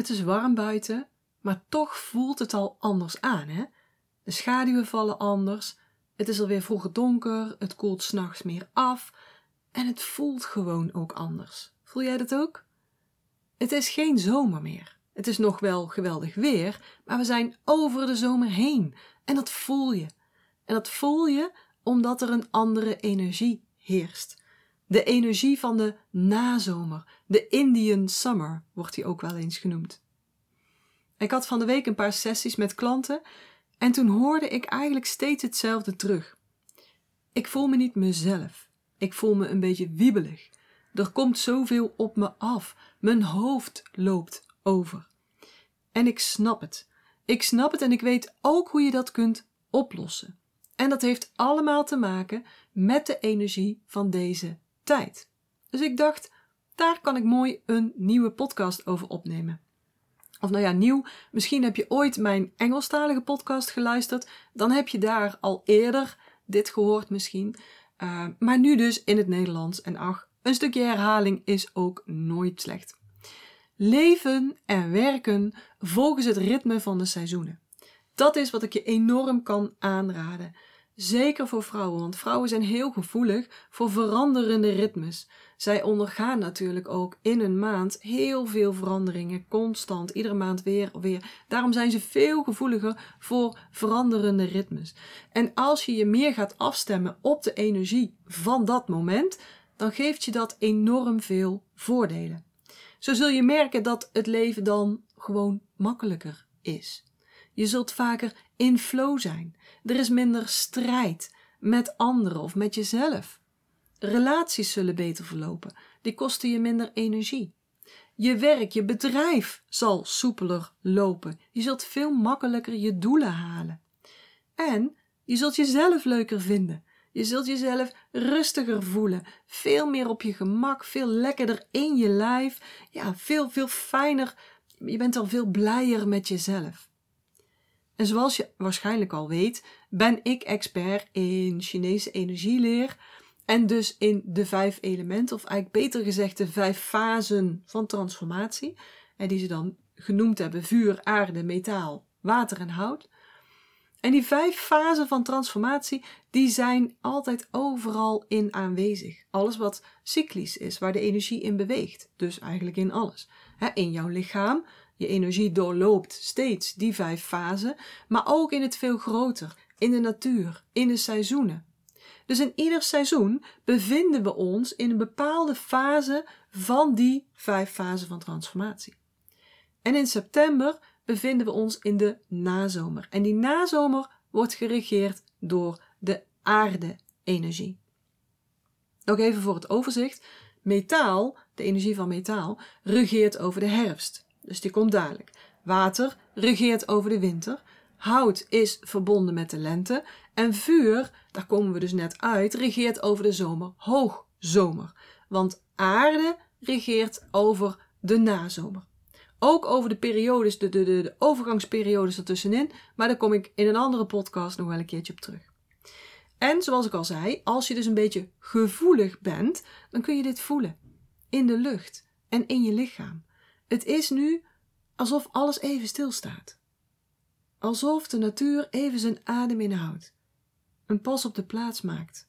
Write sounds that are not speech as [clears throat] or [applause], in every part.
Het is warm buiten, maar toch voelt het al anders aan, hè? De schaduwen vallen anders, het is alweer vroeger donker, het koelt s'nachts meer af en het voelt gewoon ook anders. Voel jij dat ook? Het is geen zomer meer. Het is nog wel geweldig weer, maar we zijn over de zomer heen en dat voel je. En dat voel je omdat er een andere energie heerst. De energie van de nazomer, de Indian Summer wordt die ook wel eens genoemd. Ik had van de week een paar sessies met klanten en toen hoorde ik eigenlijk steeds hetzelfde terug. Ik voel me niet mezelf. Ik voel me een beetje wiebelig. Er komt zoveel op me af. Mijn hoofd loopt over. En ik snap het. Ik snap het en ik weet ook hoe je dat kunt oplossen. En dat heeft allemaal te maken met de energie van deze tijd. Dus ik dacht, daar kan ik mooi een nieuwe podcast over opnemen. Of nou ja, nieuw. Misschien heb je ooit mijn Engelstalige podcast geluisterd. Dan heb je daar al eerder dit gehoord misschien. Uh, maar nu dus in het Nederlands. En ach, een stukje herhaling is ook nooit slecht. Leven en werken volgens het ritme van de seizoenen. Dat is wat ik je enorm kan aanraden. Zeker voor vrouwen, want vrouwen zijn heel gevoelig voor veranderende ritmes. Zij ondergaan natuurlijk ook in een maand heel veel veranderingen, constant, iedere maand weer, weer. Daarom zijn ze veel gevoeliger voor veranderende ritmes. En als je je meer gaat afstemmen op de energie van dat moment, dan geeft je dat enorm veel voordelen. Zo zul je merken dat het leven dan gewoon makkelijker is. Je zult vaker in flow zijn. Er is minder strijd met anderen of met jezelf. Relaties zullen beter verlopen. Die kosten je minder energie. Je werk, je bedrijf zal soepeler lopen. Je zult veel makkelijker je doelen halen. En je zult jezelf leuker vinden. Je zult jezelf rustiger voelen, veel meer op je gemak, veel lekkerder in je lijf. Ja, veel, veel fijner. Je bent al veel blijer met jezelf. En zoals je waarschijnlijk al weet, ben ik expert in Chinese energieleer en dus in de vijf elementen, of eigenlijk beter gezegd de vijf fasen van transformatie, en die ze dan genoemd hebben: vuur, aarde, metaal, water en hout. En die vijf fasen van transformatie, die zijn altijd overal in aanwezig. Alles wat cyclisch is, waar de energie in beweegt. Dus eigenlijk in alles. in jouw lichaam, je energie doorloopt steeds die vijf fasen, maar ook in het veel groter, in de natuur, in de seizoenen. Dus in ieder seizoen bevinden we ons in een bepaalde fase van die vijf fasen van transformatie. En in september bevinden we ons in de nazomer. En die nazomer wordt geregeerd door de aarde-energie. Nog even voor het overzicht. Metaal, de energie van metaal, regeert over de herfst. Dus die komt dadelijk. Water regeert over de winter. Hout is verbonden met de lente. En vuur, daar komen we dus net uit, regeert over de zomer, hoogzomer. Want aarde regeert over de nazomer. Ook over de periodes, de, de, de, de overgangsperiodes ertussenin. Maar daar kom ik in een andere podcast nog wel een keertje op terug. En zoals ik al zei, als je dus een beetje gevoelig bent, dan kun je dit voelen. In de lucht en in je lichaam. Het is nu alsof alles even stilstaat. Alsof de natuur even zijn adem inhoudt. Een pas op de plaats maakt.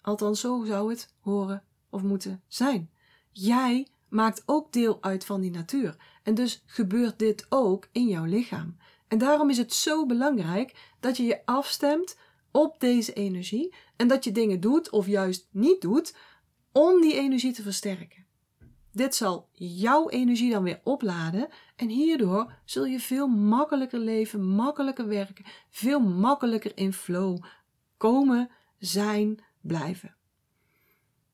Althans, zo zou het horen of moeten zijn. Jij maakt ook deel uit van die natuur. En dus gebeurt dit ook in jouw lichaam. En daarom is het zo belangrijk dat je je afstemt op deze energie en dat je dingen doet of juist niet doet om die energie te versterken. Dit zal jouw energie dan weer opladen en hierdoor zul je veel makkelijker leven, makkelijker werken, veel makkelijker in flow komen, zijn, blijven.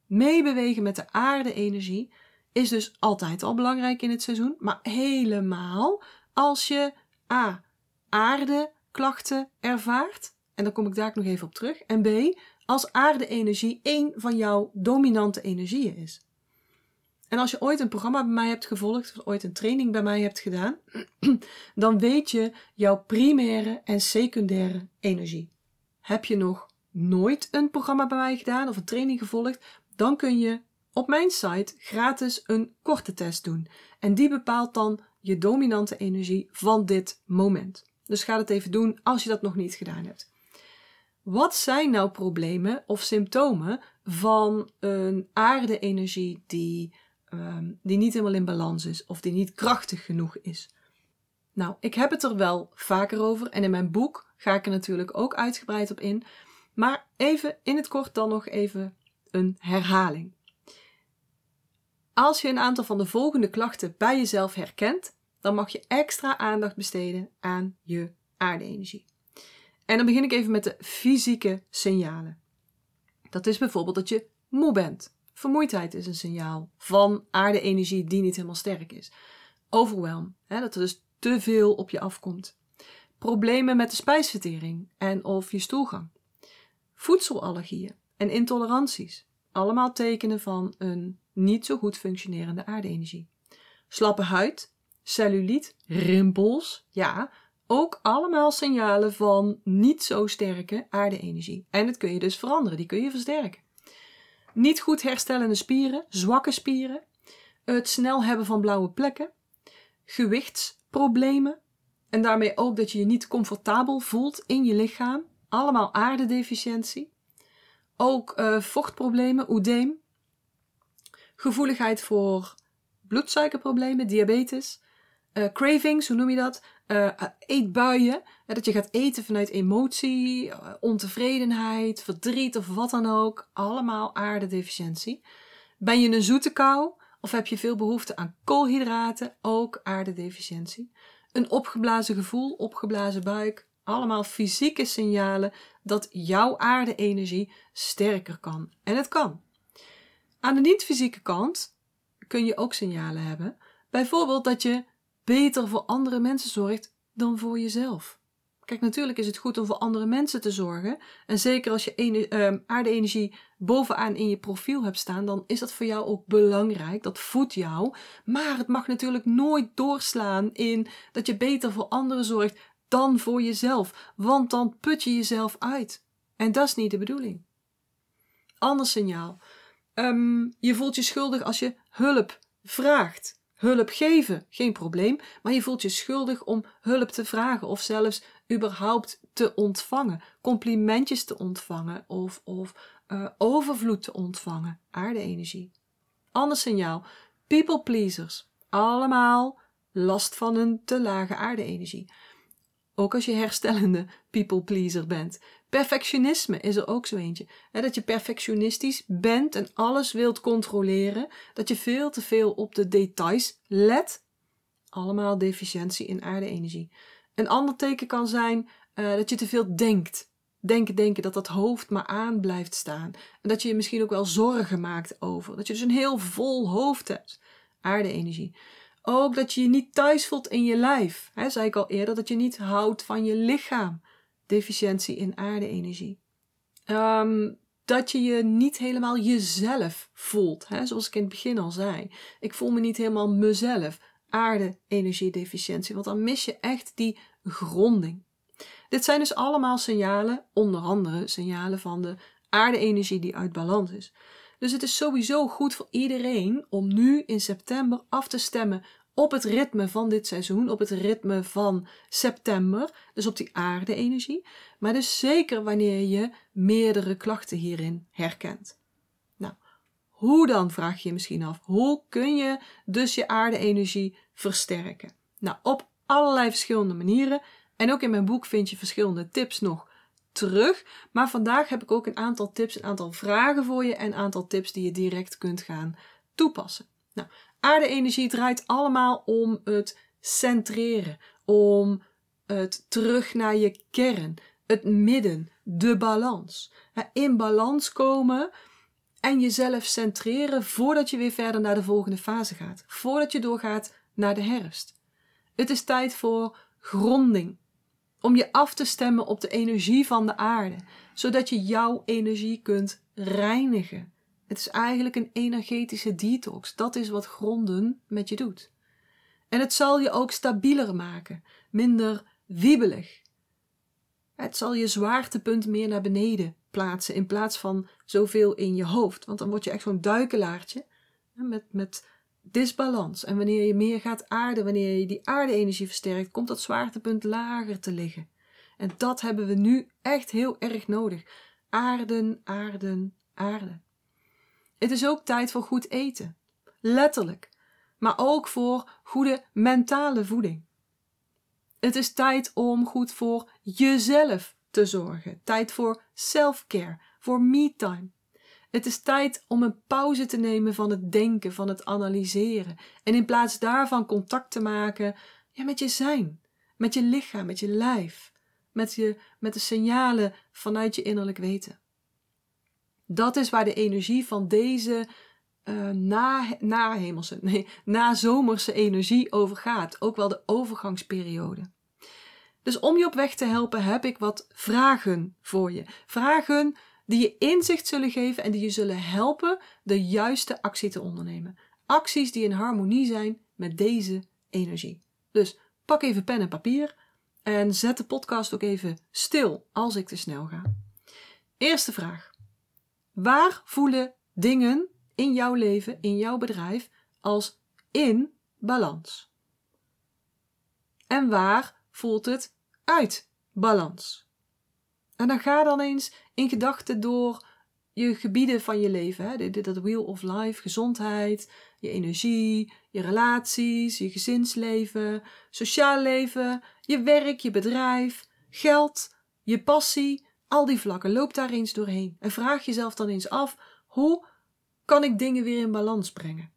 Meebewegen met de aarde-energie is dus altijd al belangrijk in het seizoen, maar helemaal als je A. aardeklachten ervaart, en dan kom ik daar nog even op terug, en B. als aarde-energie één van jouw dominante energieën is. En als je ooit een programma bij mij hebt gevolgd, of ooit een training bij mij hebt gedaan, [clears throat] dan weet je jouw primaire en secundaire energie. Heb je nog nooit een programma bij mij gedaan of een training gevolgd, dan kun je op mijn site gratis een korte test doen. En die bepaalt dan je dominante energie van dit moment. Dus ga het even doen als je dat nog niet gedaan hebt. Wat zijn nou problemen of symptomen van een aarde-energie die, um, die niet helemaal in balans is of die niet krachtig genoeg is? Nou, ik heb het er wel vaker over en in mijn boek ga ik er natuurlijk ook uitgebreid op in. Maar even in het kort dan nog even een herhaling. Als je een aantal van de volgende klachten bij jezelf herkent, dan mag je extra aandacht besteden aan je aarde-energie. En dan begin ik even met de fysieke signalen. Dat is bijvoorbeeld dat je moe bent. Vermoeidheid is een signaal van aarde-energie die niet helemaal sterk is. Overwhelm, hè, dat er dus te veel op je afkomt. Problemen met de spijsvertering en of je stoelgang. Voedselallergieën en intoleranties. Allemaal tekenen van een niet zo goed functionerende aarde-energie. Slappe huid, celluliet, rimpels, ja, ook allemaal signalen van niet zo sterke aarde-energie. En dat kun je dus veranderen, die kun je versterken. Niet goed herstellende spieren, zwakke spieren, het snel hebben van blauwe plekken, gewichtsproblemen en daarmee ook dat je je niet comfortabel voelt in je lichaam, allemaal aardedeficiëntie. Ook uh, vochtproblemen, oedeem, gevoeligheid voor bloedsuikerproblemen, diabetes, uh, cravings, hoe noem je dat? Uh, eetbuien, dat je gaat eten vanuit emotie, ontevredenheid, verdriet of wat dan ook. Allemaal aardedeficiëntie. Ben je een zoete kou of heb je veel behoefte aan koolhydraten? Ook aardedeficiëntie. Een opgeblazen gevoel, opgeblazen buik. Allemaal fysieke signalen dat jouw aarde-energie sterker kan. En het kan. Aan de niet-fysieke kant kun je ook signalen hebben. Bijvoorbeeld dat je beter voor andere mensen zorgt dan voor jezelf. Kijk, natuurlijk is het goed om voor andere mensen te zorgen. En zeker als je uh, aarde-energie bovenaan in je profiel hebt staan, dan is dat voor jou ook belangrijk. Dat voedt jou. Maar het mag natuurlijk nooit doorslaan in dat je beter voor anderen zorgt dan voor jezelf. Want dan put je jezelf uit. En dat is niet de bedoeling. Ander signaal. Um, je voelt je schuldig als je hulp vraagt. Hulp geven, geen probleem, maar je voelt je schuldig om hulp te vragen of zelfs überhaupt te ontvangen, complimentjes te ontvangen of, of uh, overvloed te ontvangen, aarde-energie. Ander signaal, people pleasers, allemaal last van een te lage aarde-energie. Ook als je herstellende people pleaser bent. Perfectionisme is er ook zo eentje. dat je perfectionistisch bent en alles wilt controleren. Dat je veel te veel op de details let. Allemaal deficiëntie in aarde-energie. Een ander teken kan zijn uh, dat je te veel denkt. Denken, denken, dat dat hoofd maar aan blijft staan. En dat je je misschien ook wel zorgen maakt over. Dat je dus een heel vol hoofd hebt. Aarde-energie. Ook dat je je niet thuis voelt in je lijf. He, zei ik al eerder, dat je niet houdt van je lichaam. Deficiëntie in aarde-energie. Um, dat je je niet helemaal jezelf voelt. Hè? Zoals ik in het begin al zei. Ik voel me niet helemaal mezelf. Aarde-energiedeficiëntie. Want dan mis je echt die gronding. Dit zijn dus allemaal signalen, onder andere signalen van de aarde-energie die uit balans is. Dus het is sowieso goed voor iedereen om nu in september af te stemmen op het ritme van dit seizoen, op het ritme van september, dus op die aarde-energie. Maar dus zeker wanneer je meerdere klachten hierin herkent. Nou, hoe dan, vraag je je misschien af. Hoe kun je dus je aarde-energie versterken? Nou, op allerlei verschillende manieren. En ook in mijn boek vind je verschillende tips nog terug. Maar vandaag heb ik ook een aantal tips, een aantal vragen voor je en een aantal tips die je direct kunt gaan toepassen. Nou, aarde-energie draait allemaal om het centreren, om het terug naar je kern, het midden, de balans. In balans komen en jezelf centreren voordat je weer verder naar de volgende fase gaat, voordat je doorgaat naar de herfst. Het is tijd voor gronding, om je af te stemmen op de energie van de aarde, zodat je jouw energie kunt reinigen. Het is eigenlijk een energetische detox. Dat is wat gronden met je doet. En het zal je ook stabieler maken, minder wiebelig. Het zal je zwaartepunt meer naar beneden plaatsen in plaats van zoveel in je hoofd. Want dan word je echt zo'n duikelaartje met, met disbalans. En wanneer je meer gaat aarden, wanneer je die aarde-energie versterkt, komt dat zwaartepunt lager te liggen. En dat hebben we nu echt heel erg nodig. Aarden, aarden, aarden. Het is ook tijd voor goed eten. Letterlijk. Maar ook voor goede mentale voeding. Het is tijd om goed voor jezelf te zorgen. Tijd voor self-care, voor me-time. Het is tijd om een pauze te nemen van het denken, van het analyseren. En in plaats daarvan contact te maken ja, met je zijn, met je lichaam, met je lijf, met, je, met de signalen vanuit je innerlijk weten. Dat is waar de energie van deze uh, na, nahemelse, nee, nazomerse energie over gaat. Ook wel de overgangsperiode. Dus om je op weg te helpen heb ik wat vragen voor je. Vragen die je inzicht zullen geven en die je zullen helpen de juiste actie te ondernemen. Acties die in harmonie zijn met deze energie. Dus pak even pen en papier en zet de podcast ook even stil als ik te snel ga. Eerste vraag. Waar voelen dingen in jouw leven, in jouw bedrijf, als in balans? En waar voelt het uit balans? En dan ga dan eens in gedachten door je gebieden van je leven. Hè? Dat wheel of life, gezondheid, je energie, je relaties, je gezinsleven, sociaal leven, je werk, je bedrijf, geld, je passie, al die vlakken. Loop daar eens doorheen en vraag jezelf dan eens af: hoe kan ik dingen weer in balans brengen?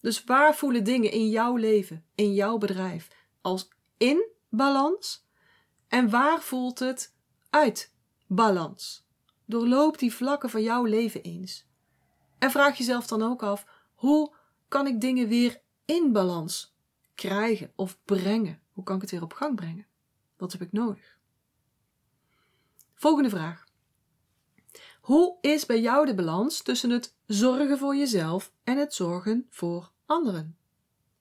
Dus waar voelen dingen in jouw leven, in jouw bedrijf, als in balans? En waar voelt het uit balans? Doorloop die vlakken van jouw leven eens. En vraag jezelf dan ook af: hoe kan ik dingen weer in balans krijgen of brengen? Hoe kan ik het weer op gang brengen? Wat heb ik nodig? Volgende vraag. Hoe is bij jou de balans tussen het zorgen voor jezelf en het zorgen voor anderen?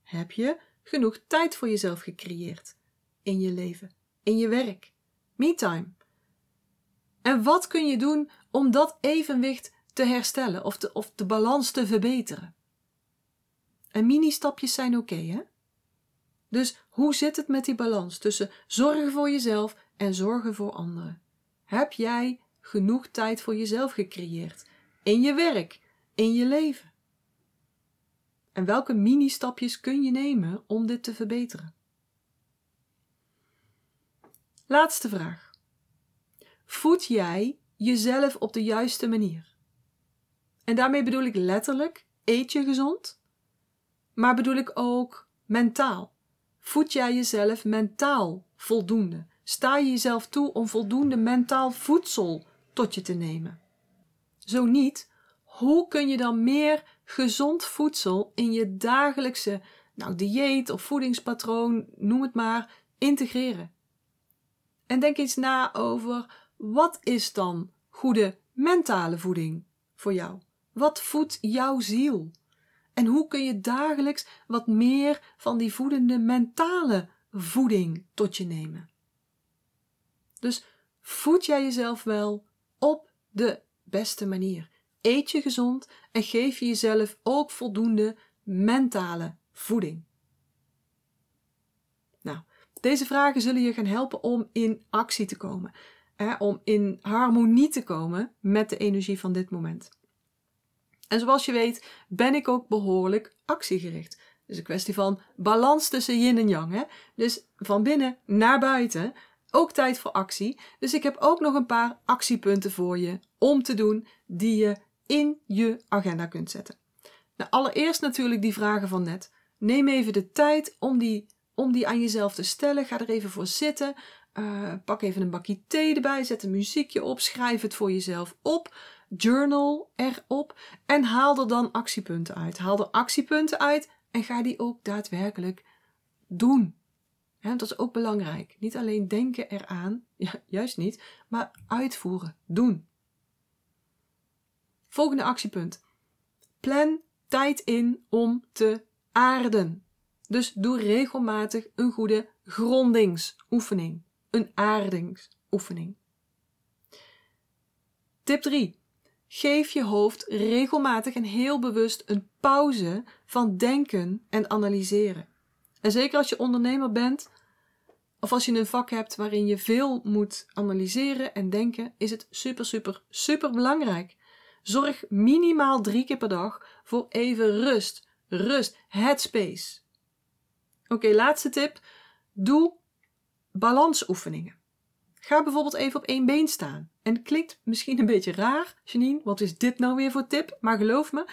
Heb je genoeg tijd voor jezelf gecreëerd in je leven, in je werk, me-time? En wat kun je doen om dat evenwicht te herstellen of de, of de balans te verbeteren? En mini-stapjes zijn oké, hè? Dus hoe zit het met die balans tussen zorgen voor jezelf en zorgen voor anderen? Heb jij genoeg tijd voor jezelf gecreëerd? In je werk, in je leven? En welke mini-stapjes kun je nemen om dit te verbeteren? Laatste vraag. Voed jij jezelf op de juiste manier? En daarmee bedoel ik letterlijk, eet je gezond? Maar bedoel ik ook mentaal? Voed jij jezelf mentaal voldoende? Sta je jezelf toe om voldoende mentaal voedsel tot je te nemen? Zo niet, hoe kun je dan meer gezond voedsel in je dagelijkse nou, dieet of voedingspatroon, noem het maar, integreren? En denk eens na over wat is dan goede mentale voeding voor jou? Wat voedt jouw ziel? En hoe kun je dagelijks wat meer van die voedende mentale voeding tot je nemen? Dus voed jij jezelf wel op de beste manier. Eet je gezond en geef je jezelf ook voldoende mentale voeding. Nou, deze vragen zullen je gaan helpen om in actie te komen. Hè, om in harmonie te komen met de energie van dit moment. En zoals je weet ben ik ook behoorlijk actiegericht. Dus een kwestie van balans tussen yin en yang. Hè? Dus van binnen naar buiten ook tijd voor actie. Dus ik heb ook nog een paar actiepunten voor je om te doen die je in je agenda kunt zetten. Nou, allereerst natuurlijk die vragen van net. Neem even de tijd om die, om die aan jezelf te stellen. Ga er even voor zitten. Uh, pak even een bakje thee erbij. Zet een muziekje op. Schrijf het voor jezelf op. Journal erop. En haal er dan actiepunten uit. Haal er actiepunten uit en ga die ook daadwerkelijk doen dat is ook belangrijk. Niet alleen denken eraan, [laughs] ja, juist niet, maar uitvoeren, doen. Volgende actiepunt. Plan tijd in om te aarden. Dus doe regelmatig een goede grondingsoefening, een aardingsoefening. Tip 3. Geef je hoofd regelmatig en heel bewust een pauze van denken en analyseren. En zeker als je ondernemer bent, of als je een vak hebt waarin je veel moet analyseren en denken, is het super, super, super belangrijk. Zorg minimaal drie keer per dag voor even rust. Rust, headspace. Oké, laatste tip. Doe balansoefeningen. Ga bijvoorbeeld even op één been staan. En klinkt misschien een beetje raar, Janine, wat is dit nou weer voor tip? Maar geloof me,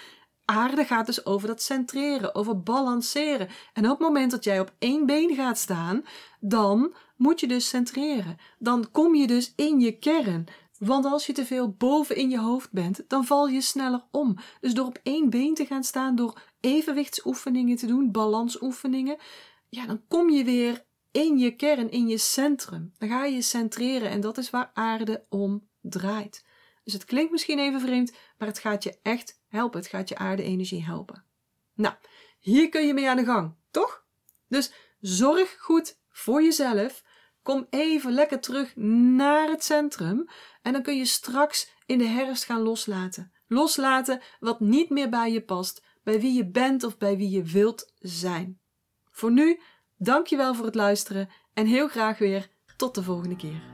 aarde gaat dus over dat centreren, over balanceren. En op het moment dat jij op één been gaat staan, dan moet je dus centreren. Dan kom je dus in je kern. Want als je te veel boven in je hoofd bent, dan val je sneller om. Dus door op één been te gaan staan, door evenwichtsoefeningen te doen, balansoefeningen, ja, dan kom je weer in je kern, in je centrum. Dan ga je centreren en dat is waar aarde om draait. Dus het klinkt misschien even vreemd, maar het gaat je echt helpen. Het gaat je aarde-energie helpen. Nou, hier kun je mee aan de gang, toch? Dus zorg goed voor jezelf. Kom even lekker terug naar het centrum. En dan kun je straks in de herfst gaan loslaten. Loslaten wat niet meer bij je past, bij wie je bent of bij wie je wilt zijn. Voor nu, dankjewel voor het luisteren en heel graag weer tot de volgende keer.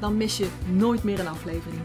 dan mis je nooit meer een aflevering.